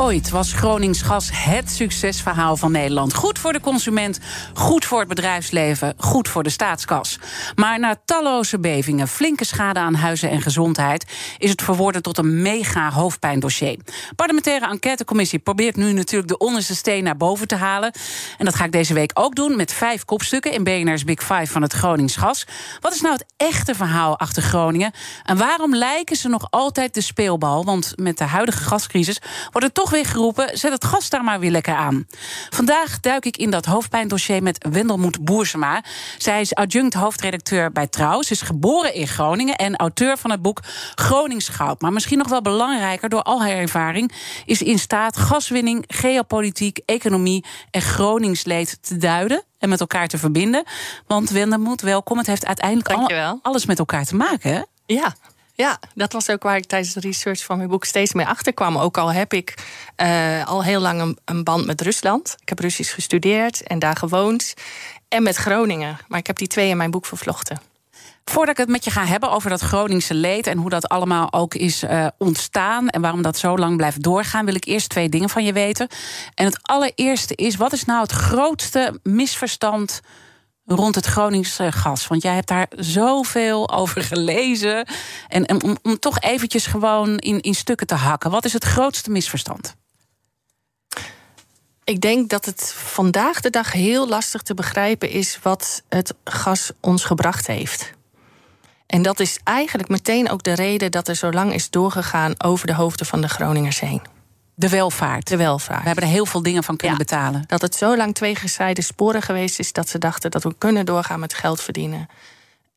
Ooit was Gronings gas het succesverhaal van Nederland. Goed voor de consument, goed voor het bedrijfsleven, goed voor de staatskas. Maar na talloze bevingen, flinke schade aan huizen en gezondheid, is het verworden tot een mega hoofdpijndossier. Parlementaire enquêtecommissie probeert nu natuurlijk de onderste steen naar boven te halen. En dat ga ik deze week ook doen met vijf kopstukken in BNR's Big Five van het Gronings gas. Wat is nou het echte verhaal achter Groningen? En waarom lijken ze nog altijd de speelbal? Want met de huidige gascrisis wordt het toch weer geroepen: zet het gas daar maar weer lekker aan. Vandaag duik ik in dat hoofdpijndossier met Wendelmoed Boersema. Zij is adjunct hoofdredacteur bij Trouw. Ze is geboren in Groningen en auteur van het boek Groningsgoud. Maar misschien nog wel belangrijker, door al haar ervaring, is in staat gaswinning, geopolitiek, economie en Groningsleed te duiden en met elkaar te verbinden. Want Wendelmoed, welkom. Het heeft uiteindelijk alles met elkaar te maken. Hè? Ja, ja, dat was ook waar ik tijdens de research van mijn boek steeds mee achterkwam. Ook al heb ik uh, al heel lang een, een, band met Rusland. Ik heb Russisch gestudeerd en daar gewoond. En met Groningen. Maar ik heb die twee in mijn boek vervlochten. Voordat ik het met je ga hebben over dat Groningse leed en hoe dat allemaal ook is uh, ontstaan en waarom dat zo lang blijft doorgaan, wil ik eerst twee dingen van je weten. En het allereerste is: wat is nou het grootste misverstand rond het Groningse gas? Want jij hebt daar zoveel over gelezen. En, om, om, toch eventjes gewoon in, in stukken te hakken. Wat is het grootste misverstand? Ik denk dat het vandaag de dag heel lastig te begrijpen is wat het gas ons gebracht heeft. En dat is eigenlijk meteen ook de reden dat er zo lang is doorgegaan over de hoofden van de Groningers heen. De welvaart. De welvaart. We hebben er heel veel dingen van kunnen betalen. Dat het zo lang twee gezijde sporen geweest is dat ze dachten dat we kunnen doorgaan met geld verdienen.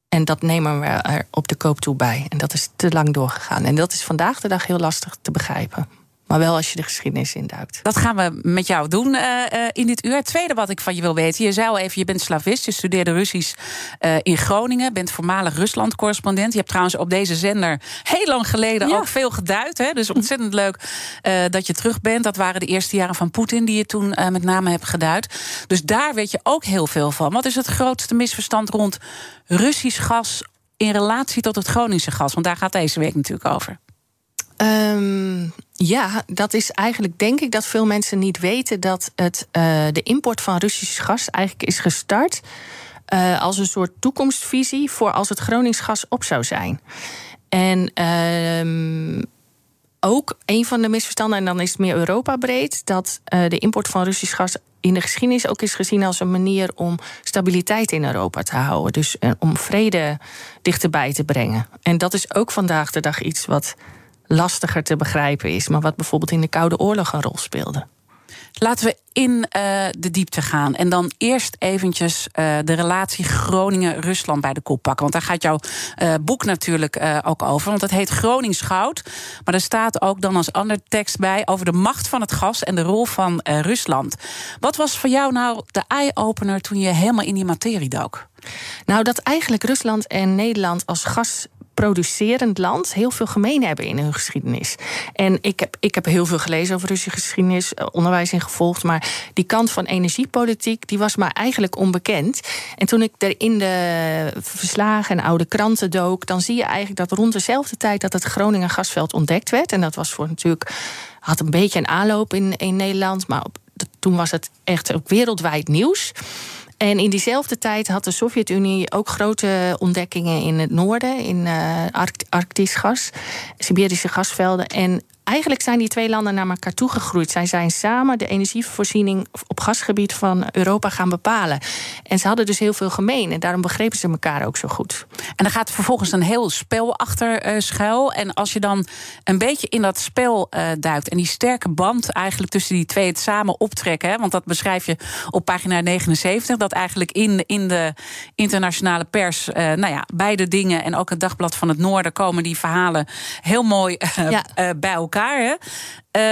En dat nemen we er op de koop toe bij. En dat is te lang doorgegaan. En dat is vandaag de dag heel lastig te begrijpen. Maar wel als je de geschiedenis induikt. Dat gaan we met jou doen uh, uh, in dit uur. Het tweede wat ik van je wil weten. Je zei al even, je bent slavist. Je studeerde Russisch uh, in Groningen. Bent voormalig Rusland-correspondent. Je hebt trouwens op deze zender heel lang geleden ja. ook veel geduid. Hè? Dus ontzettend leuk dat je terug bent. Dat waren de eerste jaren van Poetin die je toen met name hebt geduid. Dus daar weet je ook heel veel van. Wat is het grootste misverstand rond Russisch gas... in relatie tot het Groningse gas? Want daar gaat deze week natuurlijk over. Um, ja, dat is eigenlijk denk ik dat veel mensen niet weten dat het, uh, de import van Russisch gas eigenlijk is gestart uh, als een soort toekomstvisie voor als het Gronings gas op zou zijn. En um, ook een van de misverstanden, en dan is het meer Europa breed, dat uh, de import van Russisch gas in de geschiedenis ook is gezien als een manier om stabiliteit in Europa te houden. Dus om vrede dichterbij te brengen. En dat is ook vandaag de dag iets wat lastiger te begrijpen is, maar wat bijvoorbeeld in de Koude Oorlog een rol speelde. Laten we in uh, de diepte gaan. En dan eerst eventjes uh, de relatie Groningen-Rusland bij de kop pakken. Want daar gaat jouw uh, boek natuurlijk ook over. Want het heet Gronings Goud. Maar er staat ook dan als ander tekst bij... over de macht van het gas en de rol van Rusland. Wat was voor jou nou de eye-opener toen je helemaal in die materie dook? Nou, dat eigenlijk Rusland en Nederland als gas producerend land heel veel gemeen hebben in hun geschiedenis. En ik heb, ik heb heel veel gelezen over Russische geschiedenis, eh, onderwijs in gevolgd. Maar die kant van energiepolitiek, die was maar eigenlijk onbekend. En toen ik er in de verslagen en oude kranten dook, dan zie je eigenlijk dat rond dezelfde tijd dat het Groningen gasveld ontdekt werd. En dat was voor natuurlijk, had een beetje een aanloop in, in Nederland. Maar toen was het echt ook wereldwijd nieuws. En in diezelfde tijd had de Sovjet-Unie ook grote ontdekkingen in het noorden, in uh, Arctisch gas, Siberische gasvelden. En eigenlijk zijn die twee landen naar elkaar toegegroeid. Zij zijn samen de energievoorziening op gasgebied van Europa gaan bepalen. En ze hadden dus heel veel gemeen. En daarom begrepen ze elkaar ook zo goed. En dan gaat vervolgens een heel spel achter uh, schuil. En als je dan een beetje in dat spel uh, duikt. en die sterke band eigenlijk tussen die twee het samen optrekken. Hè, want dat beschrijf je op pagina 79. Dat eigenlijk in, in de internationale pers. Uh, nou ja, beide dingen. en ook het Dagblad van het Noorden komen die verhalen heel mooi ja. bij elkaar. Hè.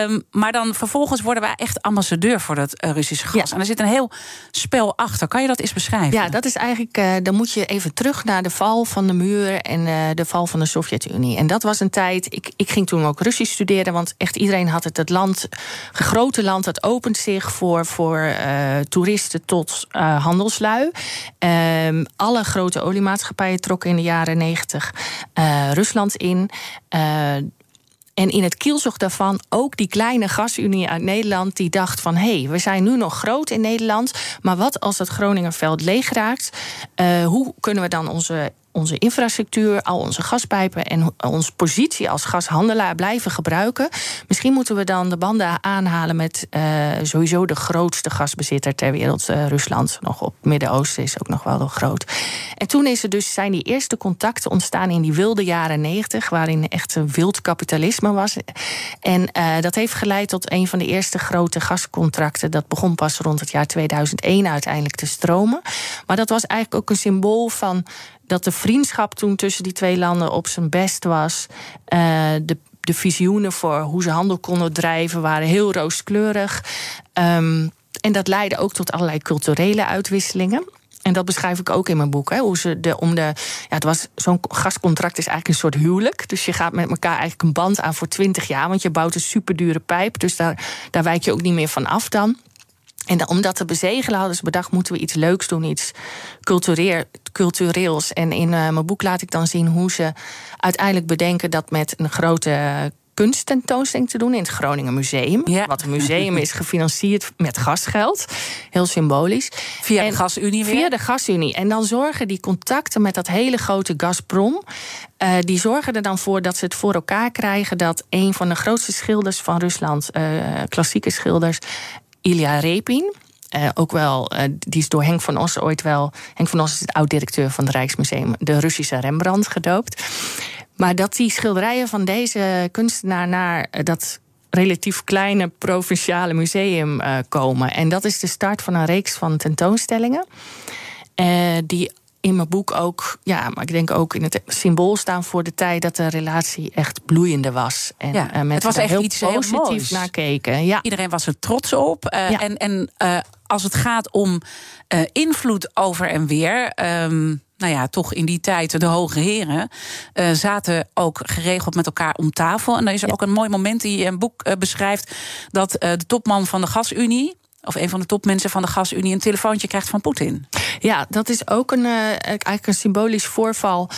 Um, maar dan vervolgens worden wij echt ambassadeur voor dat uh, Russische gas. Ja. En er zit een heel spel achter. Kan je dat eens beschrijven? Ja, dat is eigenlijk. Uh, dan moet je even terug naar de val van de muur en uh, de val van de Sovjet-Unie. En dat was een tijd. Ik, ik ging toen ook Russisch studeren, want echt iedereen had het. Het land, het grote land, dat opent zich voor, voor toeristen tot handelslui. Um, alle grote oliemaatschappijen trokken in de jaren negentig Rusland in. En in het kielzog daarvan ook die kleine gasunie uit Nederland... die dacht van, hé, hey, we zijn nu nog groot in Nederland... maar wat als het Groningerveld leeg raakt? Uh, hoe kunnen we dan onze onze infrastructuur, al onze gaspijpen en onze positie als gashandelaar blijven gebruiken. Misschien moeten we dan de banden aanhalen met uh, sowieso de grootste gasbezitter ter wereld, uh, Rusland. Nog op Midden-Oosten is ook nog wel groot. En toen is er dus, zijn die eerste contacten ontstaan in die wilde jaren negentig, waarin echt een wild kapitalisme was. En uh, dat heeft geleid tot een van de eerste grote gascontracten. Dat begon pas rond het jaar 2001 uiteindelijk te stromen. Maar dat was eigenlijk ook een symbool van dat de vriendschap toen tussen die twee landen op zijn best was. Uh, de, de visioenen voor hoe ze handel konden drijven waren heel rooskleurig. Um, en dat leidde ook tot allerlei culturele uitwisselingen. En dat beschrijf ik ook in mijn boek. Hè, hoe ze de, om de, ja, het was, zo'n gascontract is eigenlijk een soort huwelijk. Dus je gaat met elkaar eigenlijk een band aan voor twintig jaar. Want je bouwt een superdure pijp. Dus daar, daar wijk je ook niet meer van af dan. En om dat te bezegelen hadden ze bedacht... moeten we iets leuks doen, iets cultureels. En in uh, mijn boek laat ik dan zien hoe ze uiteindelijk bedenken... dat met een grote kunsttentoonstelling te doen in het Groningen Museum. Ja. Wat een museum is gefinancierd met gasgeld. Heel symbolisch. Via de Gasunie weer? Via de Gasunie. En dan zorgen die contacten met dat hele grote Gazprom... Uh, die zorgen er dan voor dat ze het voor elkaar krijgen... dat een van de grootste schilders van Rusland, uh, klassieke schilders... Ilya Repin. Uh, ook wel, uh, die is door Henk van Os ooit wel. Henk van Os is het oud-directeur van het Rijksmuseum, de Russische Rembrandt gedoopt. Maar dat die schilderijen van deze kunstenaar naar uh, dat relatief kleine provinciale museum komen. En dat is de start van een reeks van tentoonstellingen. die in mijn boek ook, ja, maar ik denk ook in het symbool staan voor de tijd dat de relatie echt bloeiende was. En ja, uh, het was echt heel iets positief heel naar keken. Ja. Iedereen was er trots op. Uh, ja. En, en uh, als het gaat om invloed over en weer. Um, nou ja, toch in die tijd de hoge heren uh, zaten ook geregeld met elkaar om tafel. En dan is er ja. ook een mooi moment die je in een boek uh, beschrijft dat uh, de topman van de gasunie of een van de topmensen van de gasunie een telefoontje krijgt van Poetin. Ja, dat is ook een, uh, eigenlijk een symbolisch voorval.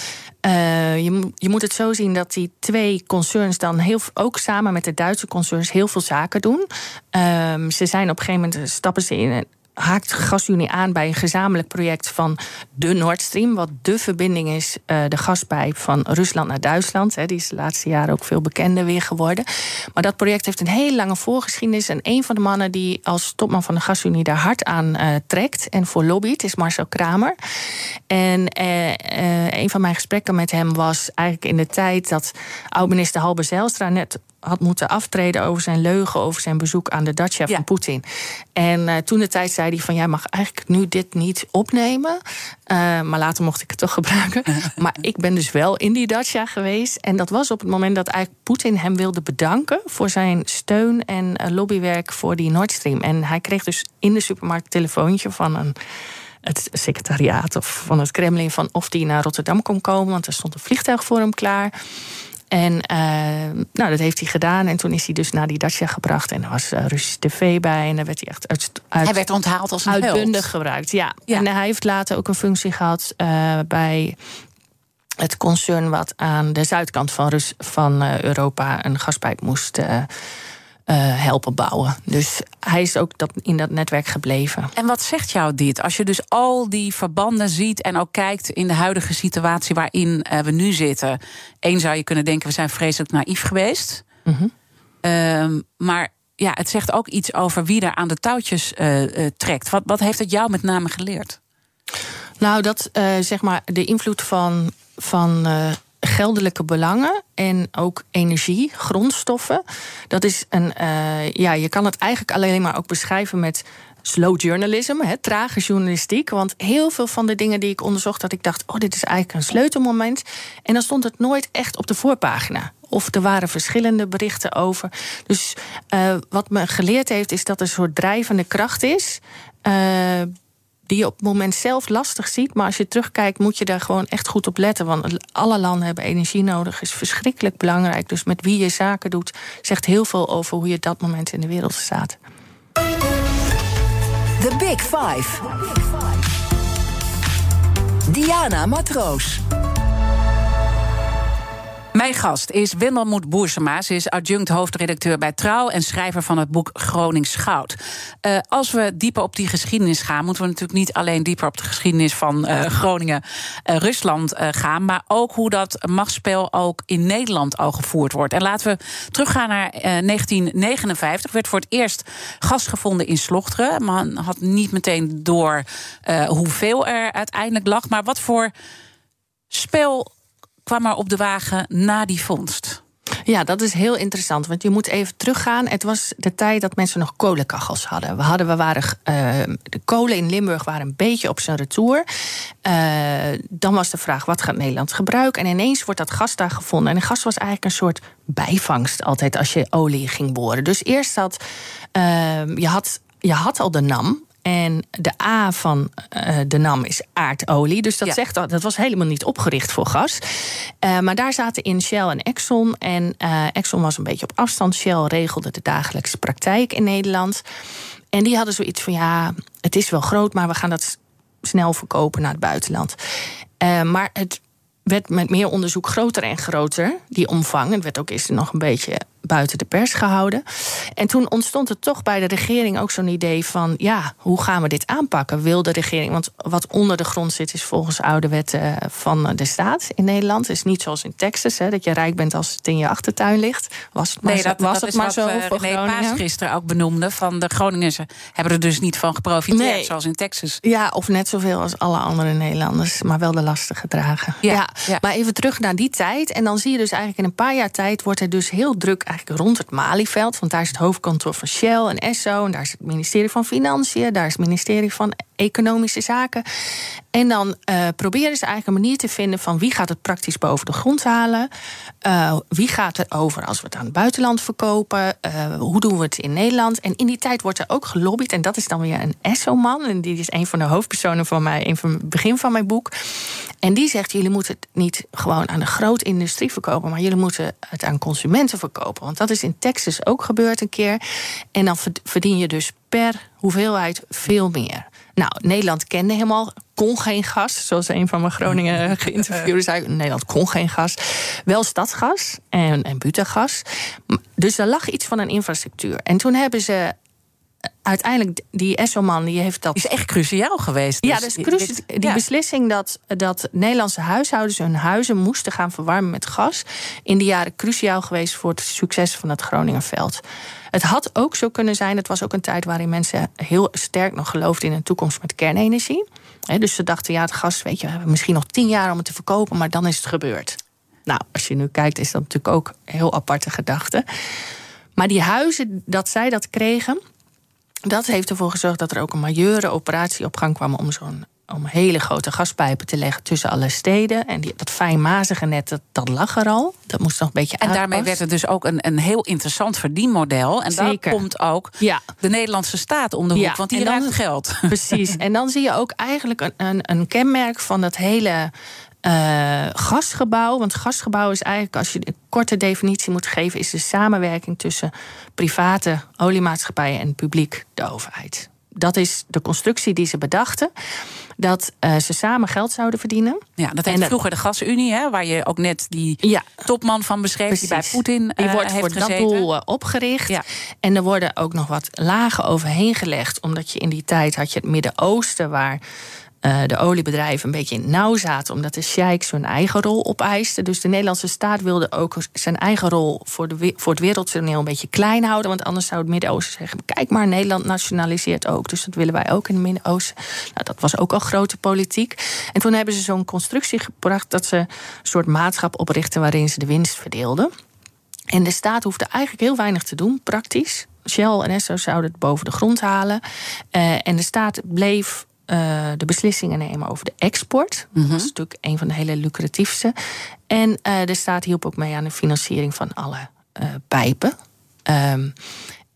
Uh, je, je, moet het zo zien dat die twee concerns dan heel, ook samen met de Duitse concerns heel veel zaken doen. Um, ze zijn op een gegeven moment stappen ze in haakt GasUnie aan bij een gezamenlijk project van de Nord Stream, wat de verbinding is, uh, de gaspijp van Rusland naar Duitsland. Die is de laatste jaren ook veel bekender weer geworden. Maar dat project heeft een hele lange voorgeschiedenis. En een van de mannen die als topman van de GasUnie daar hard aan uh, trekt en voor lobbyt, is Marcel Kramer. En uh, een van mijn gesprekken met hem was eigenlijk in de tijd dat oud-minister Halbe Zijlstra net had moeten aftreden over zijn leugen over zijn bezoek aan de dacha ja. van Poetin. En uh, toen de tijd zei hij van jij mag eigenlijk nu dit niet opnemen. Uh, maar later mocht ik het toch gebruiken. maar ik ben dus wel in die dacha geweest. En dat was op het moment dat eigenlijk Poetin hem wilde bedanken voor zijn steun en uh, lobbywerk voor die Nord Stream. En hij kreeg dus in de supermarkt een telefoontje van een het secretariaat of van het Kremlin van of hij naar Rotterdam kon komen, want er stond een vliegtuig voor hem klaar. En uh, nou, dat heeft hij gedaan. En toen is hij dus naar die Dacia gebracht. En er was uh, Russische tv bij. En daar werd hij echt uit, uit Hij werd onthaald als een uitbundig gebruikt. Ja. ja. En hij heeft later ook een functie gehad uh, bij het concern wat aan de zuidkant van, Rus van Europa een gaspijp moest uh, helpen bouwen. Dus hij is ook dat, in dat netwerk gebleven. En wat zegt jou dit? Als je dus al die verbanden ziet en ook kijkt in de huidige situatie waarin uh, we nu zitten. Eén zou je kunnen denken, we zijn vreselijk naïef geweest. Mm -hmm. Ehm, maar ja, het zegt ook iets over wie er aan de touwtjes uh, trekt. Wat, wat heeft het jou met name geleerd? Nou, dat zeg maar de invloed van, van geldelijke belangen en ook energie, grondstoffen. Dat is een, ja, je kan het eigenlijk alleen maar ook beschrijven met slow journalism, hè, trage journalistiek. Want heel veel van de dingen die ik onderzocht, dat ik dacht: oh, dit is eigenlijk een sleutelmoment. En dan stond het nooit echt op de voorpagina. Of er waren verschillende berichten over. Dus uh, wat me geleerd heeft, is dat er een soort drijvende kracht is. Uh, die je op het moment zelf lastig ziet. Maar als je terugkijkt, moet je daar gewoon echt goed op letten. Want alle landen hebben energie nodig. Is verschrikkelijk belangrijk. Dus met wie je zaken doet, zegt heel veel over hoe je dat moment in de wereld staat. The Big Five. Diana Matroos. Mijn gast is Wendelmoed Boersema. Ze is adjunct hoofdredacteur bij Trouw en schrijver van het boek Gronings Goud. Uh, als we dieper op die geschiedenis gaan, moeten we natuurlijk niet alleen dieper op de geschiedenis van uh, Groningen, uh, Rusland gaan, maar ook hoe dat machtsspel ook in Nederland al gevoerd wordt. En laten we teruggaan naar 1959. Er werd voor het eerst gas gevonden in Slochteren. Man had niet meteen door hoeveel er uiteindelijk lag, maar wat voor spel kwam er op de wagen na die vondst? Ja, dat is heel interessant. Want je moet even teruggaan. Het was de tijd dat mensen nog kolenkachels hadden. We, hadden, we waren, uh, de kolen in Limburg waren een beetje op zijn retour. Uh, dan was de vraag, wat gaat Nederland gebruiken? En ineens wordt dat gas daar gevonden. En gas was eigenlijk een soort bijvangst altijd als je olie ging boren. Dus eerst had, uh, je had je had al de NAM. En de A van uh, de NAM is aardolie. Dus dat zegt dat, dat was helemaal niet opgericht voor gas. Uh, maar daar zaten in Shell en Exxon. En uh, Exxon was een beetje op afstand. Shell regelde de dagelijkse praktijk in Nederland. En die hadden zoiets van: ja, het is wel groot, maar we gaan dat snel verkopen naar het buitenland. maar het werd met meer onderzoek groter en groter, die omvang. Het werd ook eerst nog een beetje buiten de pers gehouden. En toen ontstond er toch bij de regering ook zo'n idee van: ja, hoe gaan we dit aanpakken? Wil de regering, want wat onder de grond zit, is volgens oude wetten van de staat in Nederland. Het is niet zoals in Texas, hè, dat je rijk bent als het in je achtertuin ligt. Was het maar, nee, dat, was dat het maar zo uh, Groningen? Paas gisteren ook benoemde. Van de Groningers hebben er dus niet van geprofiteerd, Nee. zoals in Texas. Ja, of net zoveel als alle andere Nederlanders, maar wel de lasten gedragen. Ja, ja. Maar even terug naar die tijd. En dan zie je dus eigenlijk in een paar jaar tijd wordt er dus heel druk eigenlijk rond het Malieveld. Want daar is het hoofdkantoor van Shell en Esso. En daar is het ministerie van Financiën. Daar is het ministerie van Economische Zaken. En dan eh, proberen ze eigenlijk een manier te vinden van wie gaat het praktisch boven de grond halen. Eh, wie gaat er over als we het aan het buitenland verkopen? Eh, hoe doen we het in Nederland? En in die tijd wordt er ook gelobbyd. En dat is dan weer een Esso-man. En die is een van de hoofdpersonen van mij, van het begin van mijn boek. En die zegt: jullie moeten het niet gewoon aan de grote industrie verkopen, maar jullie moeten het aan consumenten verkopen. Want dat is in Texas ook gebeurd een keer. En dan verdien je dus per hoeveelheid veel meer. Nou, Nederland kende helemaal, kon geen gas. Zoals een van mijn Groningen geïnterviewden zei. Nederland kon geen gas. Wel stadsgas en, en butagas. Dus er lag iets van een infrastructuur. En toen hebben ze uiteindelijk, die Esselman, die heeft dat... Is echt cruciaal geweest. Ja, dus die- cruci- dit- die ja. beslissing dat, dat Nederlandse huishoudens hun huizen moesten gaan verwarmen met gas. in die jaren cruciaal geweest voor het succes van het Groningerveld. Het had ook zo kunnen zijn, het was ook een tijd waarin mensen heel sterk nog geloofden in een toekomst met kernenergie. Dus ze dachten, ja, het gas, weet je, we hebben misschien nog tien jaar om het te verkopen, maar dan is het gebeurd. Nou, als je nu kijkt, is dat natuurlijk ook een heel aparte gedachte. Maar die huizen, dat zij dat kregen, dat heeft ervoor gezorgd dat er ook een majeure operatie op gang kwam om zo'n om hele grote gaspijpen te leggen tussen alle steden. En die, dat fijnmazige net, dat, dat lag er al. Dat moest nog een beetje En daarmee werd het dus ook een, een heel interessant verdienmodel. En Zeker. daar komt ook Ja. de Nederlandse staat om de hoek, Ja, want die ruikt geld. Precies. En dan zie je ook eigenlijk een, een, een kenmerk van dat hele eh, gasgebouw. Want gasgebouw is eigenlijk, als je een korte definitie moet geven, is de samenwerking tussen private oliemaatschappijen en publiek, de overheid. Dat is de constructie die ze bedachten. Dat eh, ze samen geld zouden verdienen. Ja, dat En heet dat- vroeger de Gasunie, hè, waar je ook net die Ja. topman van beschreef, die bij. Poetin Die eh, wordt heeft voor dat doel opgericht. Ja. En er worden ook nog wat lagen overheen gelegd. Omdat je in die tijd had je het Midden-Oosten... waar uh, de oliebedrijven een beetje in nauw zaten, omdat de sheiks hun eigen rol opeisten. Dus de Nederlandse staat wilde ook zijn eigen rol voor, de, voor het wereldtoneel een beetje klein houden. Want anders zou het Midden-Oosten zeggen: kijk maar, Nederland nationaliseert ook. Dus dat willen wij ook in het Midden-Oosten. Nou, dat was ook al grote politiek. En toen hebben ze zo'n constructie gebracht dat ze een soort maatschap oprichten waarin ze de winst verdeelden. En de staat hoefde eigenlijk heel weinig te doen, praktisch. Shell en Esso zouden het boven de grond halen. Uh, en de staat bleef uh, de beslissingen nemen over de export. Mm -hmm. Dat is natuurlijk een van de hele lucratiefste. En uh, de staat hielp ook mee aan de financiering van alle uh, pijpen. Um,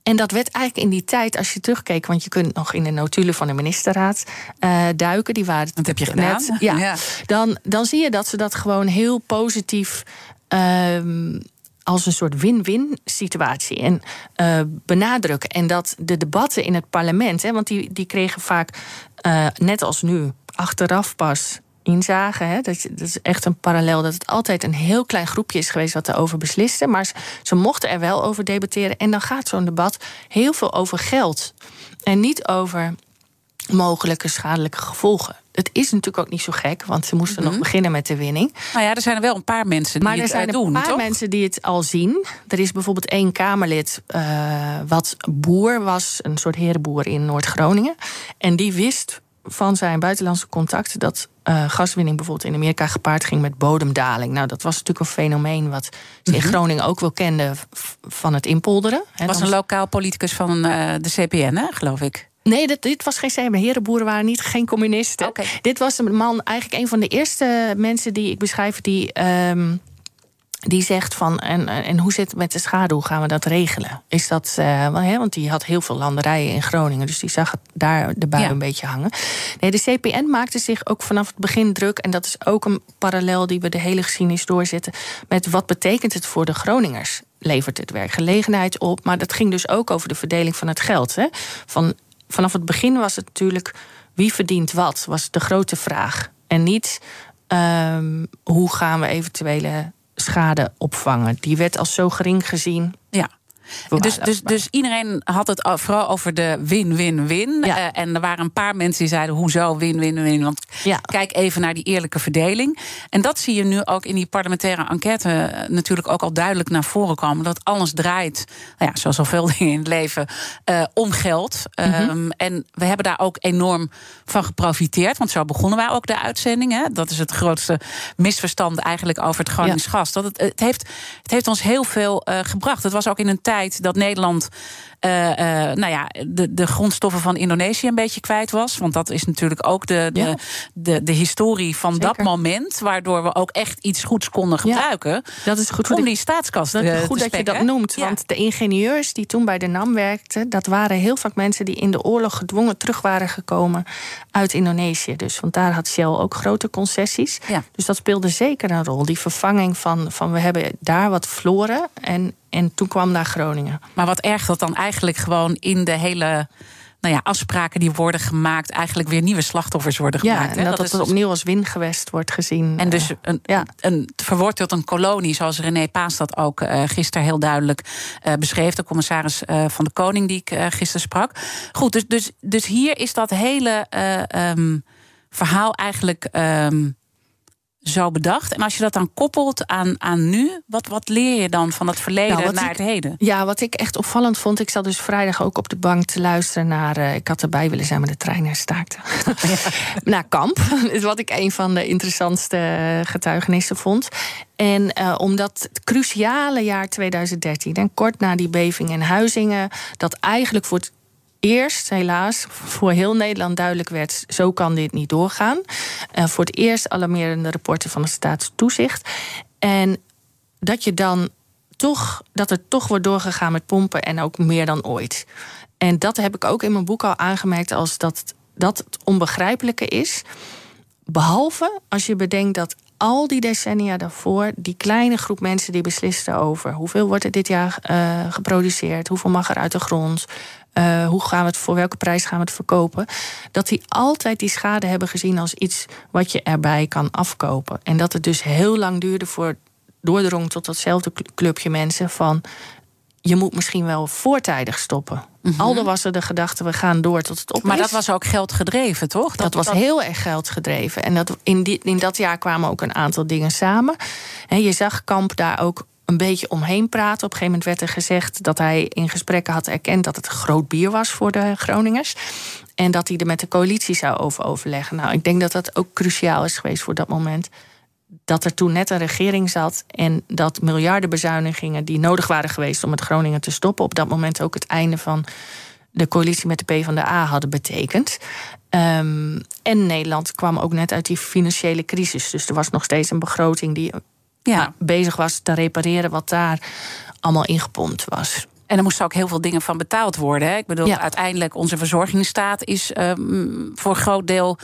en dat werd eigenlijk in die tijd, als je terugkeek, want je kunt nog in de notulen van de ministerraad duiken. Die waren dat heb je gedaan. Net, ja, ja, Dan, dan zie je dat ze dat gewoon heel positief. Um, als een soort win-win situatie en uh, benadrukken. En dat de debatten in het parlement, hè, want die, die kregen vaak, uh, net als nu, achteraf pas inzagen. Hè, dat, dat is echt een parallel dat het altijd een heel klein groepje is geweest wat erover besliste. Maar ze mochten er wel over debatteren. En dan gaat zo'n debat heel veel over geld. En niet over mogelijke schadelijke gevolgen. Het is natuurlijk ook niet zo gek, want ze moesten nog beginnen met de winning. Nou ja, er zijn er wel een paar mensen die maar het doen. Maar er zijn een paar mensen die het al zien. Er is bijvoorbeeld één Kamerlid uh, wat boer was, een soort herenboer in Noord-Groningen. En die wist van zijn buitenlandse contacten dat uh, gaswinning bijvoorbeeld in Amerika gepaard ging met bodemdaling. Nou, dat was natuurlijk een fenomeen wat ze in Groningen ook wel kenden van het inpolderen. Het was een lokaal politicus van uh, de CPN, hè, geloof ik. Nee, dit, dit was geen CM. Herenboeren waren niet geen communisten. Okay. Dit was een man, eigenlijk een van de eerste mensen die ik beschrijf, die. Um, die zegt van, en, en hoe zit het met de schade? Hoe gaan we dat regelen? Is dat, uh, want die had heel veel landerijen in Groningen, dus die zag het daar de bui ja. een beetje hangen. Nee, de CPN maakte zich ook vanaf het begin druk, en dat is ook een parallel die we de hele geschiedenis doorzetten, met wat betekent het voor de Groningers? Levert het werkgelegenheid op? Maar dat ging dus ook over de verdeling van het geld. Hè? Van vanaf het begin was het natuurlijk wie verdient wat, was de grote vraag. En niet um, hoe gaan we eventuele schade opvangen. Die werd als zo gering gezien. Dus, dus, dus iedereen had het vooral over de win-win-win. Ja. Uh, en er waren een paar mensen die zeiden: hoezo win-win-win? Want ja. kijk even naar die eerlijke verdeling. En dat zie je nu ook in die parlementaire enquête natuurlijk ook al duidelijk naar voren komen. Dat alles draait, nou ja, zoals al veel dingen in het leven, uh, om geld. Mm -hmm. um, en we hebben daar ook enorm van geprofiteerd. Want zo begonnen wij ook de uitzending. Hè? Dat is het grootste misverstand eigenlijk over het Gronings gas. Dat het, het, heeft, het heeft ons heel veel uh, gebracht. Het was ook in een tijd dat Nederland uh, uh, nou ja, de, de grondstoffen van Indonesië een beetje kwijt was. Want dat is natuurlijk ook de, de, ja. de, de, historie van Zeker. dat moment. Waardoor we ook echt iets goeds konden gebruiken. Ja, dat is goed om die staatskast dat is goed te dat je dat noemt. Ja. Want de ingenieurs die toen bij de NAM werkten, dat waren heel vaak mensen die in de oorlog gedwongen terug waren gekomen uit Indonesië. Dus want daar had Shell ook grote concessies. Dus dat speelde zeker een rol. Die vervanging van, van we hebben daar wat verloren. En en toen kwam naar Groningen. Maar wat erg dat dan eigenlijk gewoon in de hele nou ja, afspraken die worden gemaakt, eigenlijk weer nieuwe slachtoffers worden gemaakt. Ja, en dat, dat, dat het opnieuw als wingewest wordt gezien. En dus een, ja. een, verworteld een kolonie, zoals René Paas dat ook uh, gisteren heel duidelijk uh, beschreef, de commissaris uh, van de Koning die ik gisteren sprak. Goed, dus, dus, dus hier is dat hele um, verhaal eigenlijk. Um, zo bedacht. En als je dat dan koppelt aan, aan nu, wat, wat leer je dan van het verleden nou, naar ik, het heden? Ja, wat ik echt opvallend vond, ik zat dus vrijdag ook op de bank te luisteren naar. Uh, ik had erbij willen zijn, maar de trein herstaakte. Ja. naar Kamp. wat ik een van de interessantste getuigenissen vond. En uh, omdat het cruciale jaar 2013, en kort na die beving in Huizingen, dat eigenlijk voor het eerst, helaas, voor heel Nederland duidelijk werd: zo kan dit niet doorgaan. Uh, voor het eerst alarmerende rapporten van de staatstoezicht. En dat je dan toch, dat er toch wordt doorgegaan met pompen en ook meer dan ooit. En dat heb ik ook in mijn boek al aangemerkt als dat dat het onbegrijpelijke is. Behalve als je bedenkt dat al die decennia daarvoor, die kleine groep mensen die beslisten over hoeveel wordt er dit jaar uh, geproduceerd, hoeveel mag er uit de grond, uh, hoe gaan we het voor welke prijs gaan we het verkopen, dat die altijd die schade hebben gezien als iets wat je erbij kan afkopen. En dat het dus heel lang duurde voor doordrong tot datzelfde clubje mensen van je moet misschien wel voortijdig stoppen. Mm Aldo was er de gedachte, we gaan door tot het op Maar dat was ook geld gedreven, toch? Dat, was heel erg geld gedreven. En dat, in, die, in dat jaar kwamen ook een aantal dingen samen. En je zag Kamp daar ook een beetje omheen praten. Op een gegeven moment werd er gezegd dat hij in gesprekken had erkend dat het groot bier was voor de Groningers. En dat hij er met de coalitie zou over overleggen. Nou, ik denk dat dat ook cruciaal is geweest voor dat moment. Dat er toen net een regering zat en dat miljardenbezuinigingen die nodig waren geweest om het Groningen te stoppen, op dat moment ook het einde van de coalitie met de PvdA hadden betekend. Um, en Nederland kwam ook net uit die financiële crisis. Dus er was nog steeds een begroting die ja. bezig was te repareren wat daar allemaal ingepompt was. En er moesten ook heel veel dingen van betaald worden. Hè? Ik bedoel, uiteindelijk onze verzorgingsstaat is um, voor een groot deel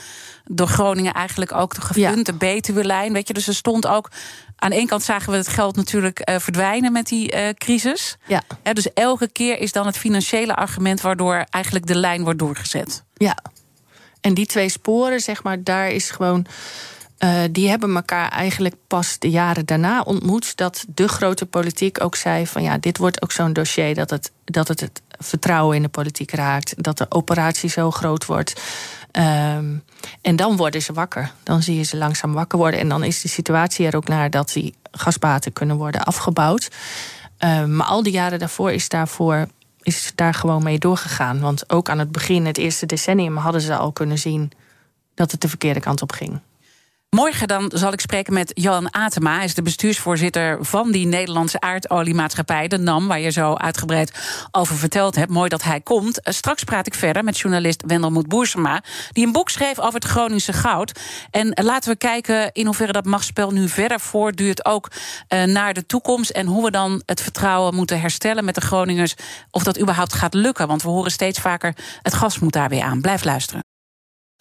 door Groningen eigenlijk ook de gefund, de Betuwe-lijn. Weet je, dus er stond ook. Aan de ene kant zagen we het geld natuurlijk uh, verdwijnen met die uh, crisis. Ja. dus elke keer is dan het financiële argument waardoor eigenlijk de lijn wordt doorgezet. Ja. En die twee sporen, zeg maar, daar is gewoon uh, die hebben elkaar eigenlijk pas de jaren daarna ontmoet. Dat de grote politiek ook zei: van ja, dit wordt ook zo'n dossier dat het, dat het het vertrouwen in de politiek raakt. Dat de operatie zo groot wordt. Um, en dan worden ze wakker. Dan zie je ze langzaam wakker worden. En dan is de situatie er ook naar dat die gasbaten kunnen worden afgebouwd. Um, maar al die jaren daarvoor is daarvoor is daar gewoon mee doorgegaan. Want ook aan het begin, het eerste decennium, hadden ze al kunnen zien dat het de verkeerde kant op ging. Morgen dan zal ik spreken met Johan Atema. Hij is de bestuursvoorzitter van die Nederlandse aardoliemaatschappij, de NAM, waar je zo uitgebreid over verteld hebt. Mooi dat hij komt. Eh, straks praat ik verder met journalist Wendelmoet Boersema, die een boek schreef over het Groningse goud. En laten we kijken in hoeverre dat machtsspel nu verder voortduurt, ook uh, naar de toekomst. En hoe we dan het vertrouwen moeten herstellen met de Groningers. Of dat überhaupt gaat lukken. Want we horen steeds vaker: het gas moet daar weer aan. Blijf luisteren.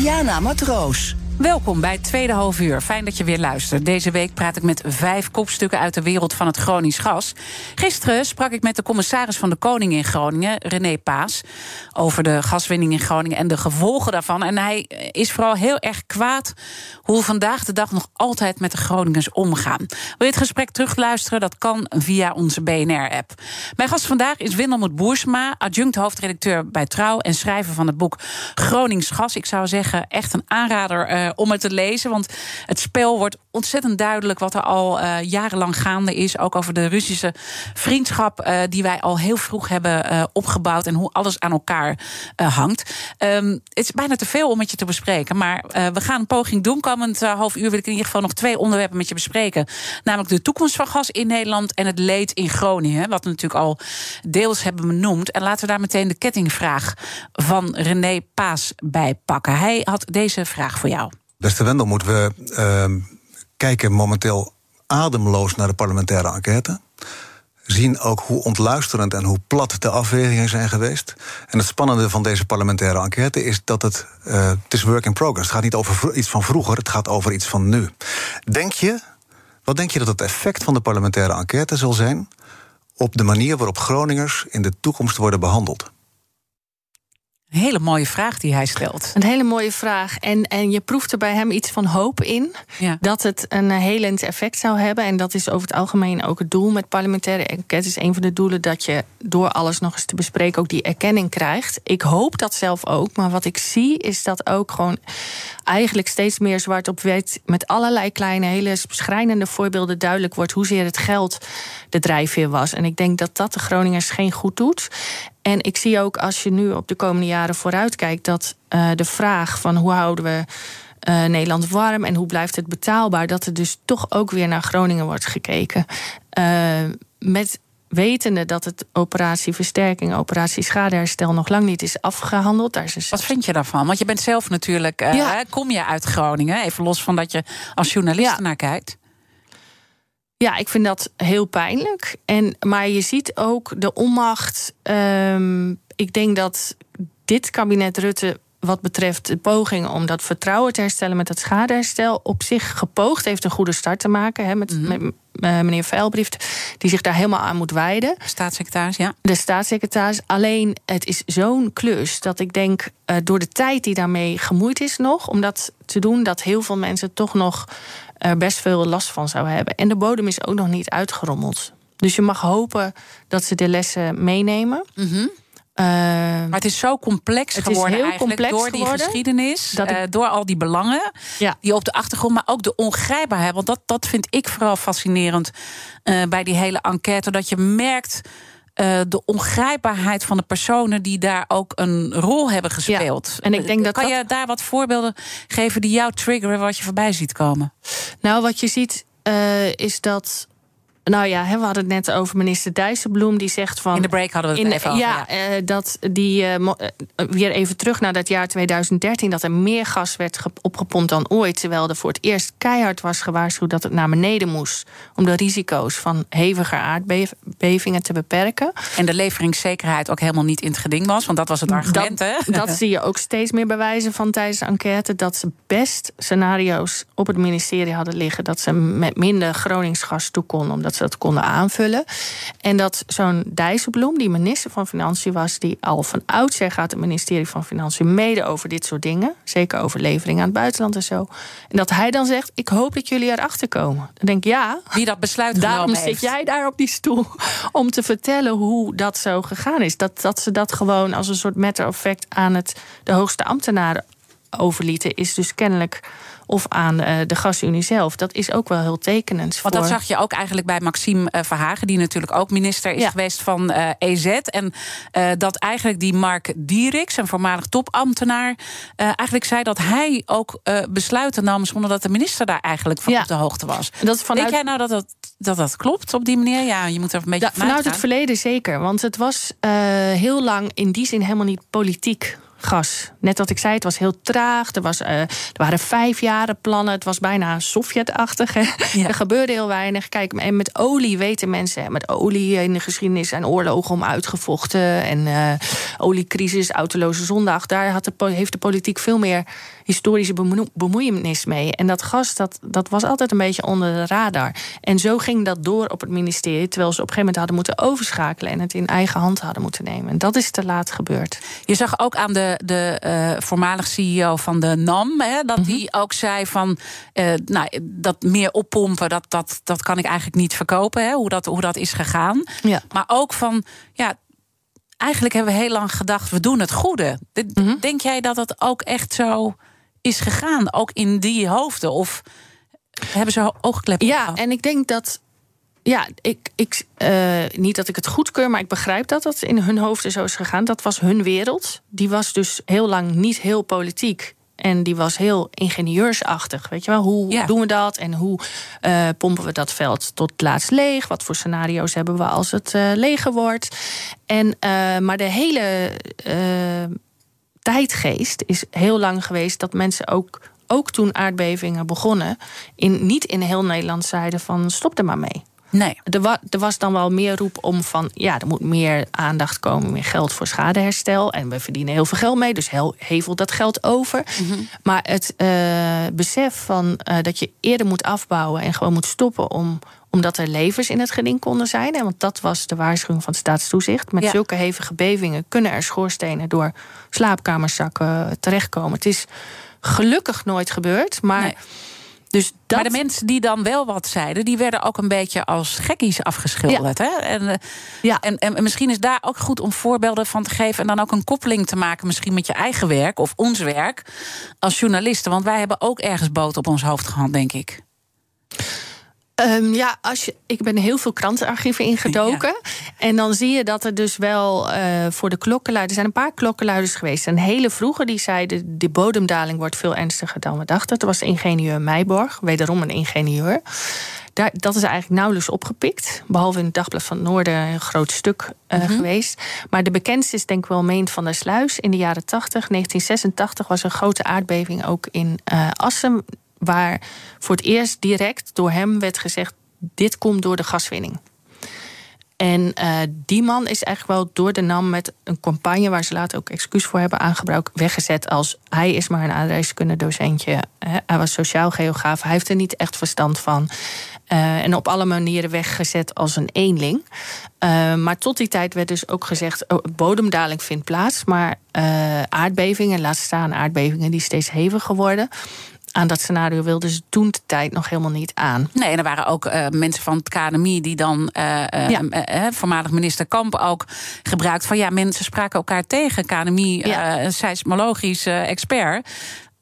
Diana Matroos. Welkom bij het tweede half uur. Fijn dat je weer luistert. Deze week praat ik met vijf kopstukken uit de wereld van het Gronings gas. Gisteren sprak ik met de commissaris van de Koning in Groningen, René Paas, over de gaswinning in Groningen en de gevolgen daarvan. En hij is vooral heel erg kwaad hoe vandaag de dag nog altijd met de Groningers omgaan. Wil je het gesprek terugluisteren? Dat kan via onze BNR-app. Mijn gast vandaag is Windelmoet Boersma, adjunct hoofdredacteur bij Trouw en schrijver van het boek Gronings Gas. Ik zou zeggen, echt een aanrader uh, om het te lezen. Want het spel wordt ontzettend duidelijk wat er al uh, jarenlang gaande is. Ook over de Russische vriendschap uh, die wij al heel vroeg hebben opgebouwd. En hoe alles aan elkaar hangt. Um, het is bijna te veel om met je te bespreken. Maar we gaan een poging doen. Komend half uur wil ik in ieder geval nog twee onderwerpen met je bespreken. Namelijk de toekomst van gas in Nederland en het leed in Groningen. Wat we natuurlijk al deels hebben benoemd. En laten we daar meteen de kettingvraag van René Paas bij pakken. Hij had deze vraag voor jou. Beste Wendel, moeten we uh, kijken momenteel ademloos naar de parlementaire enquête. Zien ook hoe ontluisterend en hoe plat de afwegingen zijn geweest. En het spannende van deze parlementaire enquête is dat het. Uh, het is work in progress. Het gaat niet over iets van vroeger, het gaat over iets van nu. Denk je, wat denk je dat het effect van de parlementaire enquête zal zijn op de manier waarop Groningers in de toekomst worden behandeld? Een hele mooie vraag die hij stelt. Een hele mooie vraag. En, en je proeft er bij hem iets van hoop in. Ja. Dat het een helend effect zou hebben. En dat is over het algemeen ook het doel met parlementaire enquête. is een van de doelen dat je door alles nog eens te bespreken ook die erkenning krijgt. Ik hoop dat zelf ook. Maar wat ik zie is dat ook gewoon eigenlijk steeds meer zwart op wit. met allerlei kleine, hele schrijnende voorbeelden duidelijk wordt hoezeer het geld de drijfveer was. En ik denk dat dat de Groningers geen goed doet. En ik zie ook als je nu op de komende jaren vooruitkijkt, dat uh, de vraag van hoe houden we uh, Nederland warm en hoe blijft het betaalbaar, dat er dus toch ook weer naar Groningen wordt gekeken. Uh, met wetende dat het operatie versterking, operatie schadeherstel nog lang niet is afgehandeld. Daar is een... Wat vind je daarvan? Want je bent zelf natuurlijk, ja. kom je uit Groningen, even los van dat je als journalist ja. naar kijkt. Ja, ik vind dat heel pijnlijk. En, maar je ziet ook de onmacht. Um, ik denk dat dit kabinet Rutte wat betreft de pogingen om dat vertrouwen te herstellen met het schadeherstel, op zich gepoogd heeft een goede start te maken. Hè, met, mm -hmm. met uh, meneer Veilbrief, die zich daar helemaal aan moet wijden. Staatssecretaris, ja. De staatssecretaris. Alleen het is zo'n klus dat ik denk, uh, door de tijd die daarmee gemoeid is nog, om dat te doen, dat heel veel mensen toch nog er best veel last van zouden hebben. En de bodem is ook nog niet uitgerommeld. Dus je mag hopen dat ze de lessen meenemen. Mm -hmm. Uh, maar het is zo complex het geworden is heel eigenlijk complex door die geschiedenis, dat ik- uh, door al die belangen Ja. die op de achtergrond, maar ook de ongrijpbaarheid. Want dat, dat vind ik vooral fascinerend uh, bij die hele enquête. Dat je merkt uh, de ongrijpbaarheid van de personen die daar ook een rol hebben gespeeld. en ik denk dat kan dat- je daar wat voorbeelden geven die jou triggeren wat je voorbij ziet komen? Nou, wat je ziet uh, is dat. Nou ja, we hadden het net over minister Dijsselbloem. Die zegt van. In de break hadden we het in- even over, Ja, eh, dat die. eh, eh, weer even terug naar dat jaar 2013. Dat er meer gas werd ge- opgepompt dan ooit. Terwijl er voor het eerst keihard was gewaarschuwd dat het naar beneden moest. Om de risico's van heviger aardbevingen te beperken. En de leveringszekerheid ook helemaal niet in het geding was, want dat was het argument, dat, hè? dat zie je ook steeds meer bewijzen van tijdens de enquête. Dat ze best scenario's op het ministerie hadden liggen. Dat ze met minder Groningsgas toe konden, omdat ze dat konden aanvullen. En dat zo'n Dijsselbloem, die minister van Financiën was, die al van oudsher gaat het ministerie van Financiën mede over dit soort dingen. Zeker over leveringen aan het buitenland en zo. En dat hij dan zegt: Ik hoop dat jullie erachter komen. Dan denk ik ja. Wie dat besluit Daarom genomen zit heeft. jij daar op die stoel om te vertellen hoe dat zo gegaan is. Dat, dat ze dat gewoon als een soort matter of fact aan het, de hoogste ambtenaren overlieten, is dus kennelijk. Of aan eh, de gasunie zelf. Dat is ook wel heel tekenend. Want voor... dat zag je ook eigenlijk bij Maxime eh, Verhagen, die natuurlijk ook minister is Ja. geweest van eh, EZ. En dat eigenlijk die Mark Dieriks, een voormalig topambtenaar, eigenlijk zei dat hij ook besluiten nam zonder dat de minister daar eigenlijk van Ja. op de hoogte was. Dat vanuit- Denk jij nou dat dat, dat dat klopt op die manier? Ja, je moet er een beetje Ja, vanuit vanuit het verleden zeker. Want het was heel lang in die zin helemaal niet politiek gas. Net wat ik zei, het was heel traag. Er, was, eh, er waren vijfjarenplannen. Het was bijna Sovjet-achtig. Ja. Er gebeurde heel weinig. Kijk, en met olie weten mensen... met olie in de geschiedenis zijn oorlogen om uitgevochten... en eh, oliecrisis, autoloze zondag. Daar had de, heeft de politiek veel meer historische bemo- bemoeienis mee. En dat gas, dat, dat was altijd een beetje onder de radar. En zo ging dat door op het ministerie... terwijl ze op een gegeven moment hadden moeten overschakelen... en het in eigen hand hadden moeten nemen. En dat is te laat gebeurd. Je zag ook aan de, de eh, voormalig CEO van de NAM... Hè, dat Mhm. hij ook zei van... eh, nou, dat meer oppompen, dat, dat, dat kan ik eigenlijk niet verkopen. Hè, hoe, dat, hoe dat is gegaan. Ja. Maar ook van... ja. Eigenlijk hebben we heel lang gedacht, we doen het goede. De- Mhm. Denk jij dat dat ook echt zo is gegaan? Ook in die hoofden? Of hebben ze oogkleppen Ja, en ik denk dat. Ja, ik, ik, eh, niet dat ik het goedkeur, maar ik begrijp dat dat in hun hoofden zo is gegaan. Dat was hun wereld. Die was dus heel lang niet heel politiek. En die was heel ingenieursachtig. Weet je wel, hoe Ja. doen we dat? En hoe eh, pompen we dat veld tot laatst leeg? Wat voor scenario's hebben we als het eh, leger wordt? En, maar de hele tijdgeest is heel lang geweest dat mensen ook, ook toen aardbevingen begonnen, in, niet in heel Nederland zeiden van stop er maar mee. Nee. Er, wa- er was dan wel meer roep om van ja, er moet meer aandacht komen, meer geld voor schadeherstel. En we verdienen heel veel geld mee, dus hel- hevel dat geld over. Maar het eh, besef van eh, dat je eerder moet afbouwen en gewoon moet stoppen om omdat er levers in het geding konden zijn. En want dat was de waarschuwing van het staatstoezicht. Met zulke hevige bevingen kunnen er schoorstenen door slaapkamerzakken terechtkomen. Het is gelukkig nooit gebeurd, maar. Dus dat... Maar de mensen die dan wel wat zeiden, die werden ook een beetje als gekkies afgeschilderd. Hè? En, eh, ja. En, en, misschien is daar ook goed om voorbeelden van te geven. En dan ook een koppeling te maken, misschien met je eigen werk of ons werk als journalisten. Want wij hebben ook ergens boot op ons hoofd gehad, denk ik. Um, ja, als je, ik ben heel veel krantenarchieven ingedoken. En dan zie je dat er dus wel uh, voor de klokkenluiders... er zijn een paar klokkenluiders geweest. Een hele vroege die zeiden... de bodemdaling wordt veel ernstiger dan we dachten. Dat was ingenieur Meijborg, wederom een ingenieur. Daar, dat is eigenlijk nauwelijks opgepikt. Behalve in het Dagblad van het Noorden een groot stuk uh, mm -hmm. geweest. Maar de bekendste is denk ik wel Meent van der Sluis. In de jaren 80, 1986, was er een grote aardbeving ook in uh, Assen waar voor het eerst direct door hem werd gezegd: dit komt door de gaswinning. En uh, die man is eigenlijk wel door de NAM met een campagne waar ze later ook excuus voor hebben aangebruikt, weggezet als hij is maar een aardrijkskunde docentje. Hij was sociaal geograaf, hij heeft er niet echt verstand van. Uh, en op alle manieren weggezet als een eenling. Uh, maar tot die tijd werd dus ook gezegd: oh, bodemdaling vindt plaats. Maar aardbevingen, laat staan aardbevingen die steeds heviger worden aan dat scenario wilden ze toen de tijd nog helemaal niet aan. Nee, en er waren ook uh, mensen van het KNMI die dan, uh, ja. voormalig minister Kamp ook gebruikt van ja, mensen spraken elkaar tegen. KNMI, ja. een seismologisch expert.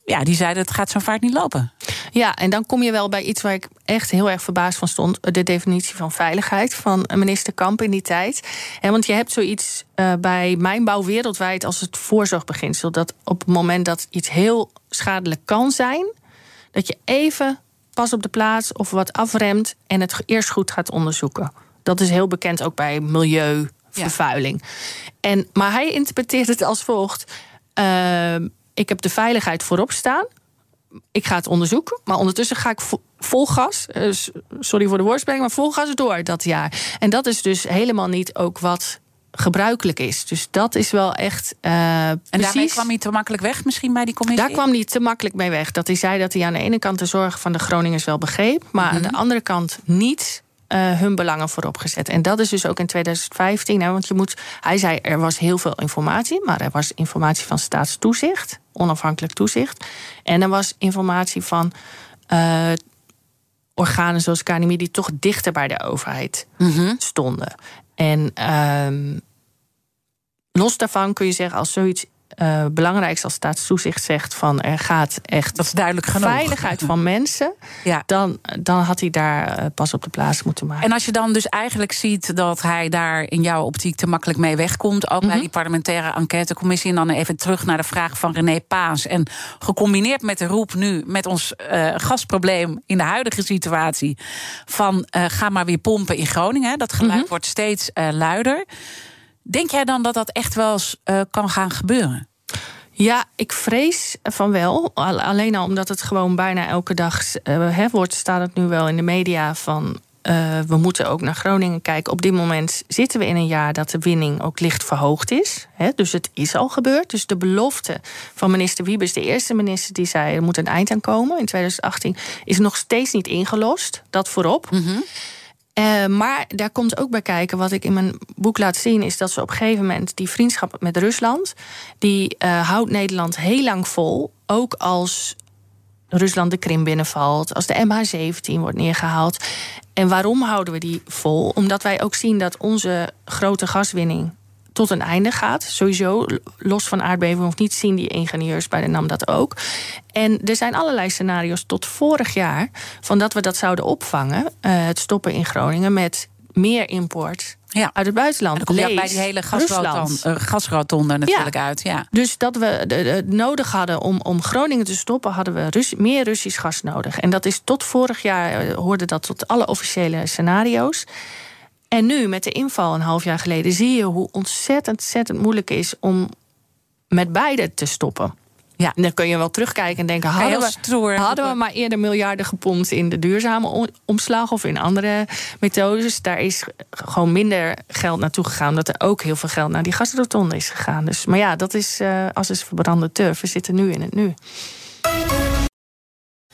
Ja, die zeiden het gaat zo vaart niet lopen. Ja, en dan kom je wel bij iets waar ik echt heel erg verbaasd van stond. De definitie van veiligheid van minister Kamp in die tijd. En want je hebt zoiets uh, bij mijnbouw wereldwijd als het voorzorgbeginsel. Dat op het moment dat iets heel schadelijk kan zijn, dat je even pas op de plaats of wat afremt en het eerst goed gaat onderzoeken. Dat is heel bekend ook bij milieuvervuiling. Ja. En, maar hij interpreteert het als volgt. Uh, ik heb de veiligheid voorop staan. Ik ga het onderzoeken. Maar ondertussen ga ik vol gas. Uh, sorry voor de woordspeling, maar vol gas door dat jaar. En dat is dus helemaal niet ook wat gebruikelijk is. Dus dat is wel echt. Uh, en precies... daarmee kwam hij te makkelijk weg, misschien bij die commissie? Daar kwam hij te makkelijk mee weg. Dat hij zei dat hij aan de ene kant de zorgen van de Groningers wel begreep, maar mm -hmm. aan de andere kant niet. Uh, hun belangen voorop gezet. En dat is dus ook in 2015. Hè, want je moet, hij zei er was heel veel informatie, maar er was informatie van staatstoezicht, onafhankelijk toezicht. En er was informatie van uh, organen zoals KNMI die toch dichter bij de overheid mm -hmm. stonden. En um, los daarvan kun je zeggen, als zoiets uh, belangrijkste als staatstoezicht zegt van er gaat echt dat is duidelijk genoeg. veiligheid van mensen, ja. dan, dan had hij daar uh, pas op de plaats moeten maken. En als je dan dus eigenlijk ziet dat hij daar in jouw optiek te makkelijk mee wegkomt, ook mm -hmm. bij die parlementaire enquêtecommissie, en dan even terug naar de vraag van René Paas. En gecombineerd met de roep nu met ons uh, gasprobleem in de huidige situatie van ga maar weer pompen in Groningen. Dat geluid mm -hmm. wordt steeds luider. Denk jij dan dat dat echt wel eens uh, kan gaan gebeuren? Ja, ik vrees van wel. Alleen al omdat het gewoon bijna elke dag uh, wordt, staat het nu wel in de media van. Uh, we moeten ook naar Groningen kijken. Op dit moment zitten we in een jaar dat de winning ook licht verhoogd is. Dus het is al gebeurd. Dus de belofte van minister Wiebes, de eerste minister die zei er moet een eind aan komen in 2018, is nog steeds niet ingelost. Dat voorop. Mm. Uh, maar daar komt ook bij kijken, wat ik in mijn boek laat zien, is dat ze op een gegeven moment die vriendschap met Rusland, die uh, houdt Nederland heel lang vol. Ook als Rusland de Krim binnenvalt, als de MH17 wordt neergehaald. En waarom houden we die vol? Omdat wij ook zien dat onze grote gaswinning tot een einde gaat. Sowieso, los van aardbeving of niet, zien die ingenieurs bij de NAM dat ook. En er zijn allerlei scenario's tot vorig jaar van dat we dat zouden opvangen, uh, het stoppen in Groningen met meer import ja. uit het buitenland. Komt bij die hele gasrotonde, uh, gasrotonde natuurlijk ja. uit. Ja. Dus dat we het nodig hadden om, om Groningen te stoppen, hadden we Rus meer Russisch gas nodig. En dat is tot vorig jaar uh, hoorde dat tot alle officiële scenario's. En nu, met de inval een half jaar geleden, zie je hoe ontzettend, ontzettend moeilijk is om met beide te stoppen. Ja. En dan kun je wel terugkijken en denken: hadden, we, hadden we maar eerder miljarden gepompt in de duurzame omslag of in andere methodes. Daar is gewoon minder geld naartoe gegaan, omdat er ook heel veel geld naar die gasrotonde is gegaan. Dus, maar ja, dat is uh, als is verbrande turf. We zitten nu in het nu.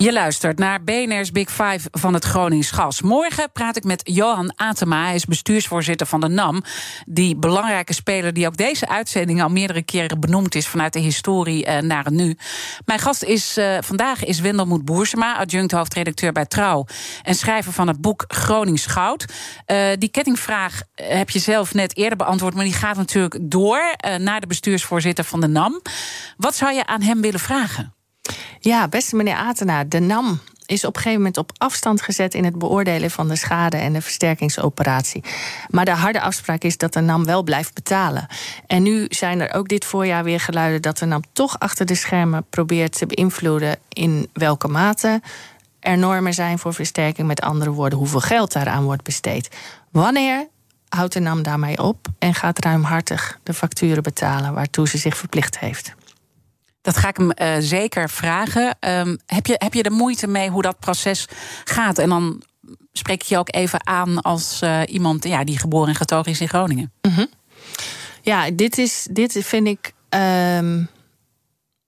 Je luistert naar BNR's Big Five van het Gronings Gas. Morgen praat ik met Johan Atema. Hij is bestuursvoorzitter van de NAM. Die belangrijke speler die ook deze uitzending al meerdere keren benoemd is vanuit de historie uh, naar het nu. Mijn gast is uh, vandaag is Wendelmoed Boersema, adjunct hoofdredacteur bij Trouw en schrijver van het boek Gronings Goud. Uh, die kettingvraag heb je zelf net eerder beantwoord, maar die gaat natuurlijk door naar de bestuursvoorzitter van de NAM. Wat zou je aan hem willen vragen? Ja, beste meneer Atena, de NAM is op een gegeven moment op afstand gezet in het beoordelen van de schade en de versterkingsoperatie. Maar de harde afspraak is dat de NAM wel blijft betalen. En nu zijn er ook dit voorjaar weer geluiden dat de NAM toch achter de schermen probeert te beïnvloeden in welke mate er normen zijn voor versterking. Met andere woorden, hoeveel geld daaraan wordt besteed. Wanneer houdt de NAM daarmee op en gaat ruimhartig de facturen betalen waartoe ze zich verplicht heeft? Dat ga ik hem uh, zeker vragen. Um, heb, je, heb je er moeite mee hoe dat proces gaat? En dan spreek ik je ook even aan als uh, iemand ja, die geboren en getogen is in Groningen. -hmm. Ja, dit, is, dit vind ik. Um,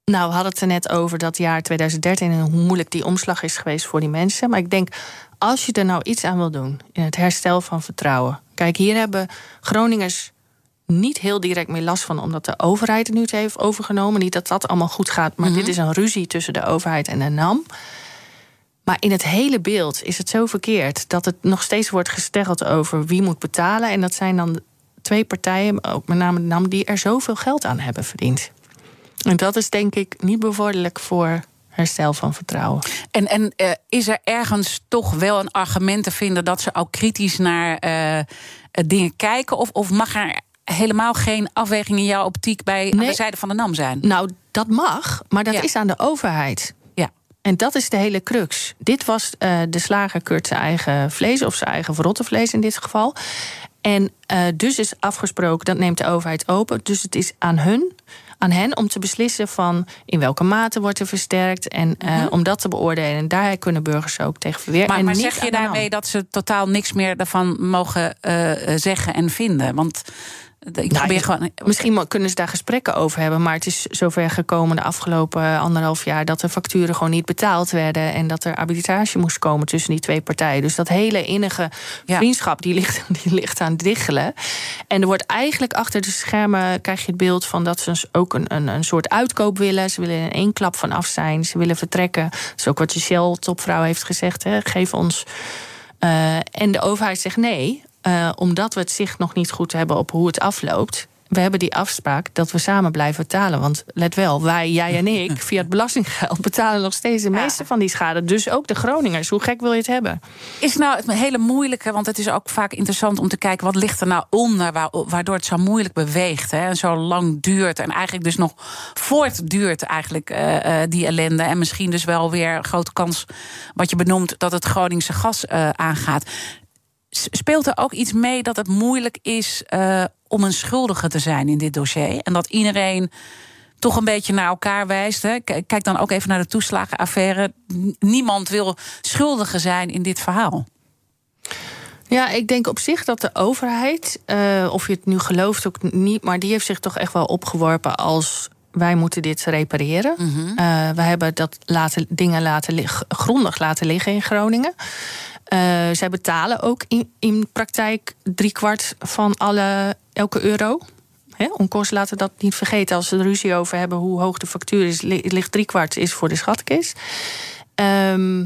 nou, we hadden het er net over dat jaar 2013 en hoe moeilijk die omslag is geweest voor die mensen. Maar ik denk, als je er nou iets aan wil doen in het herstel van vertrouwen. Kijk, hier hebben Groningers niet heel direct meer last van, omdat de overheid het nu heeft overgenomen. Niet dat dat allemaal goed gaat, maar mm -hmm. dit is een ruzie tussen de overheid en de NAM. Maar in het hele beeld is het zo verkeerd dat het nog steeds wordt gesteggeld over wie moet betalen. En dat zijn dan twee partijen, ook met name de NAM, die er zoveel geld aan hebben verdiend. En dat is denk ik niet bevorderlijk voor herstel van vertrouwen. En, en uh, is er ergens toch wel een argument te vinden dat ze ook kritisch naar uh, dingen kijken? Of, of mag er helemaal geen afweging in jouw optiek bij nee. aan de zijde van de NAM zijn? Nou, dat mag, maar dat ja. is aan de overheid. Ja. En dat is de hele crux. Dit was uh, de slager keurt zijn eigen vlees of zijn eigen verrotte vlees in dit geval. En uh, dus is afgesproken, dat neemt de overheid open. Dus het is aan hun, aan hen om te beslissen van in welke mate wordt er versterkt en uh, mm-hmm. om dat te beoordelen. En daar kunnen burgers ook tegen verweer. Maar, en maar zeg je daarmee dat ze totaal niks meer daarvan mogen uh, zeggen en vinden? Want ik Nou, probeer je- gewoon. Misschien kunnen ze daar gesprekken over hebben. Maar het is zover gekomen de afgelopen anderhalf jaar dat de facturen gewoon niet betaald werden. En dat er arbitrage moest komen tussen die twee partijen. Dus dat hele innige Ja. vriendschap die ligt, die ligt aan het diggelen. En er wordt eigenlijk achter de schermen krijg je het beeld van dat ze ook een, een, een soort uitkoop willen. Ze willen in één klap van af zijn. Ze willen vertrekken. Dat is ook wat de Shell-topvrouw heeft gezegd. Hè. Geef ons. eh, en de overheid zegt nee. Eh, omdat we het zicht nog niet goed hebben op hoe het afloopt. We hebben die afspraak dat we samen blijven betalen. Want let wel, wij, jij en ik, via het belastinggeld betalen nog steeds de Ja. meeste van die schade. Dus ook de Groningers. Hoe gek wil je het hebben? Is nou het hele moeilijke, want het is ook vaak interessant om te kijken wat ligt er nou onder, wa- waardoor het zo moeilijk beweegt hè, en zo lang duurt en eigenlijk dus nog voortduurt eigenlijk eh, eh, die ellende en misschien dus wel weer een grote kans wat je benoemt dat het Groningse gas aangaat. Speelt er ook iets mee dat het moeilijk is eh, om een schuldige te zijn in dit dossier en dat iedereen toch een beetje naar elkaar wijst. Hè? Kijk dan ook even naar de toeslagenaffaire. Niemand wil schuldige zijn in dit verhaal. Ja, ik denk op zich dat de overheid, eh, of je het nu gelooft ook niet, maar die heeft zich toch echt wel opgeworpen als wij moeten dit repareren. Eh, we hebben dat laten, dingen laten grondig laten liggen in Groningen. Eh, zij betalen ook in, in praktijk driekwart van alle, elke euro. Hè? Onkos laten we dat niet vergeten. Als ze er ruzie over hebben hoe hoog de factuur is, li- ligt driekwart is voor de schatkist. Ehm,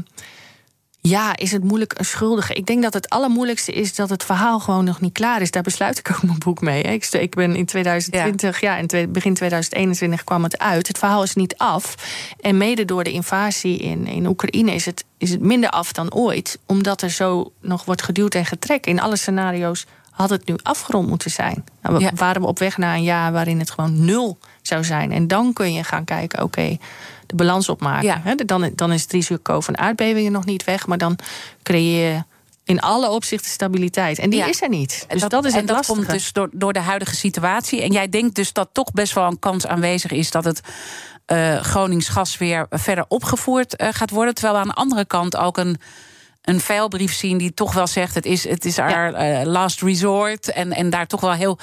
ja, is het moeilijk een schuldige? Ik denk dat het allermoeilijkste is dat het verhaal gewoon nog niet klaar is. Daar besluit ik ook mijn boek mee. hè. Ik, ben in 2020, ja, in begin 2021 kwam het uit. Het verhaal is niet af. En mede door de invasie in, in Oekraïne is het, is het minder af dan ooit. Omdat er zo nog wordt geduwd en getrekt. In alle scenario's had het nu afgerond moeten zijn. Nou, we Ja. waren we op weg naar een jaar waarin het gewoon nul zou zijn. En dan kun je gaan kijken, oké, de balans opmaken. Ja. Dan, dan is het risico van aardbevingen nog niet weg, maar dan creëer je in alle opzichten stabiliteit. En die Ja. is er niet. En Dus dat, is het en dat lastige. komt dus door, door de huidige situatie. En jij denkt dus dat toch best wel een kans aanwezig is dat het Gronings gas weer verder opgevoerd eh, gaat worden. Terwijl we aan de andere kant ook een, een veilbrief zien die toch wel zegt: het is, het is our eh, last resort. En, en daar toch wel heel.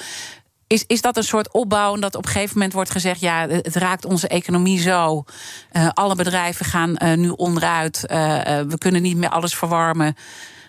Is, is dat een soort opbouw dat op een gegeven moment wordt gezegd: ja, het raakt onze economie zo. Eh, alle bedrijven gaan eh, nu onderuit. Eh, we kunnen niet meer alles verwarmen.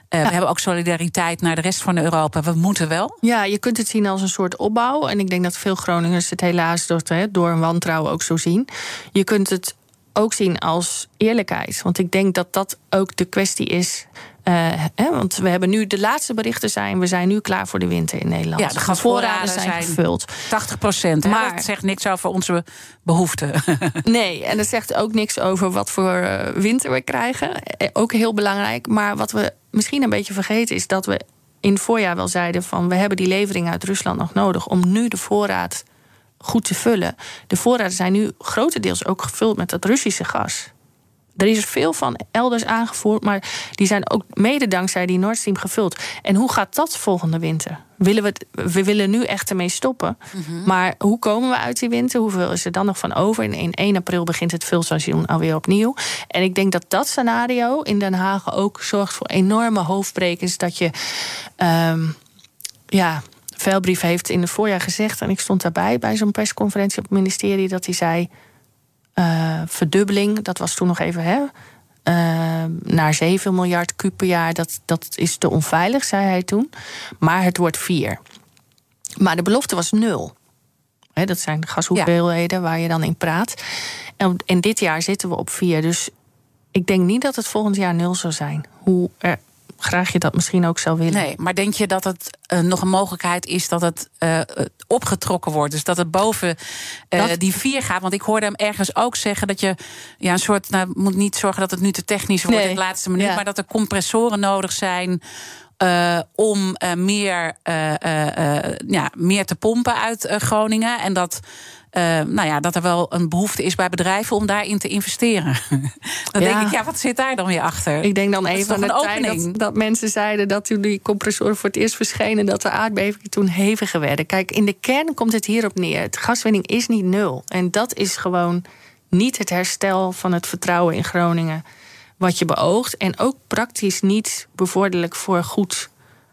We hebben ook solidariteit naar de rest van Europa. We moeten wel. Ja, je kunt het zien als een soort opbouw. En ik denk dat veel Groningers het helaas door, hè, door een wantrouwen ook zo zien. Je kunt het ook zien als eerlijkheid. Want ik denk dat dat ook de kwestie is. Eh, hè, want we hebben nu de laatste berichten zijn. We zijn nu klaar voor de winter in Nederland. Ja, de gasvoorraden zijn, zijn gevuld. 80 procent. Maar- Dat zegt niks over onze behoeften. Nee, en dat zegt ook niks over wat voor eh, winter we krijgen. Eh, Ook heel belangrijk. Maar wat we misschien een beetje vergeten is dat we in het voorjaar wel zeiden van we hebben die levering uit Rusland nog nodig om nu de voorraad goed te vullen. De voorraden zijn nu grotendeels ook gevuld met dat Russische gas. Er is veel van elders aangevoerd, maar die zijn ook mede dankzij die Nord Stream gevuld. En hoe gaat dat volgende winter? Willen we, het, we willen nu echt ermee stoppen. Maar hoe komen we uit die winter? Hoeveel is er dan nog van over? En in 1 april begint het vulseizoen alweer opnieuw. En ik denk dat dat scenario in Den Haag ook zorgt voor enorme hoofdbrekens. Dat je, ehm, ja, Veilbrief heeft in het voorjaar gezegd, en ik stond daarbij bij zo'n persconferentie op het ministerie, dat hij zei: eh, verdubbeling, dat was toen nog even hè, eh, naar 7 miljard kuub per jaar. Dat, dat is te onveilig, zei hij toen. Maar het wordt 4. Maar de belofte was nul. Hè, dat zijn de gashoeveelheden waar je dan in praat. En, en dit jaar zitten we op 4. Dus ik denk niet dat het volgend jaar nul zou zijn. Hoe er, graag je dat misschien ook zou willen. Nee, maar denk je dat het eh, nog een mogelijkheid is dat het eh, eh, opgetrokken wordt? Dus dat het boven Dat- die vier gaat? Want ik hoorde hem ergens ook zeggen dat je ja, een soort. Nou, moet niet zorgen dat het nu te technisch wordt Nee. in de laatste minuut, Ja. maar dat er compressoren nodig zijn. om meer, ja, meer te pompen uit Groningen. En dat, nou ja, dat er wel een behoefte is bij bedrijven om daarin te investeren. dan Ja. denk ik, ja, wat zit daar dan weer achter? Ik denk dan even aan de tijd dat, dat mensen zeiden dat toen die compressoren voor het eerst verschenen, dat de aardbevingen toen heviger werden. Kijk, in de kern komt het hierop neer. Het gaswinning is niet nul. En dat is gewoon niet het herstel van het vertrouwen in Groningen wat je beoogt. En ook praktisch niet bevorderlijk voor goed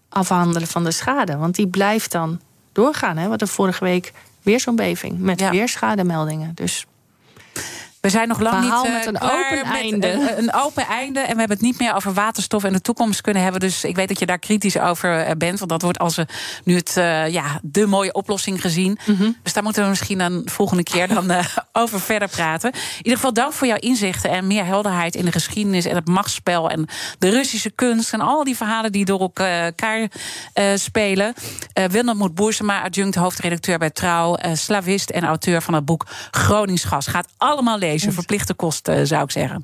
afhandelen van de schade. Want die blijft dan doorgaan. Hè? We hadden vorige week weer zo'n beving met Ja. weer schademeldingen. Dus We zijn nog lang Verhaal niet eh, met een klaar open einde. Een, een open einde. En we hebben het niet meer over waterstof en de toekomst kunnen hebben. Dus ik weet dat je daar kritisch over eh, bent. Want dat wordt als we nu het, eh, ja, de mooie oplossing gezien. Mhm. Dus daar moeten we misschien een volgende keer dan eh, over verder praten. In ieder geval dank voor jouw inzichten en meer helderheid in de geschiedenis en het machtsspel en de Russische kunst en al die verhalen die door elkaar eh, spelen. Eh Willem Moed Boersema, adjunct hoofdredacteur bij Trouw, eh, slavist en auteur van het boek Groningsgas. Gaat allemaal lezen, verplichte kosten eh, zou ik zeggen.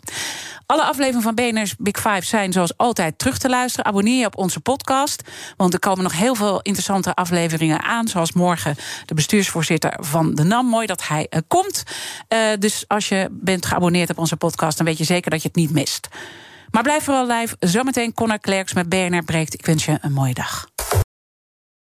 Alle afleveringen van BNR's Big Five zijn zoals altijd terug te luisteren. Abonneer je op onze podcast, want er komen nog heel veel interessante afleveringen aan. Zoals morgen de bestuursvoorzitter van de NAM. Mooi dat hij eh, komt. Eh, dus als je bent geabonneerd op onze podcast, dan weet je zeker dat je het niet mist. Maar blijf vooral live. Zometeen Connor Klerks met BNR Breekt. Ik wens je een mooie dag.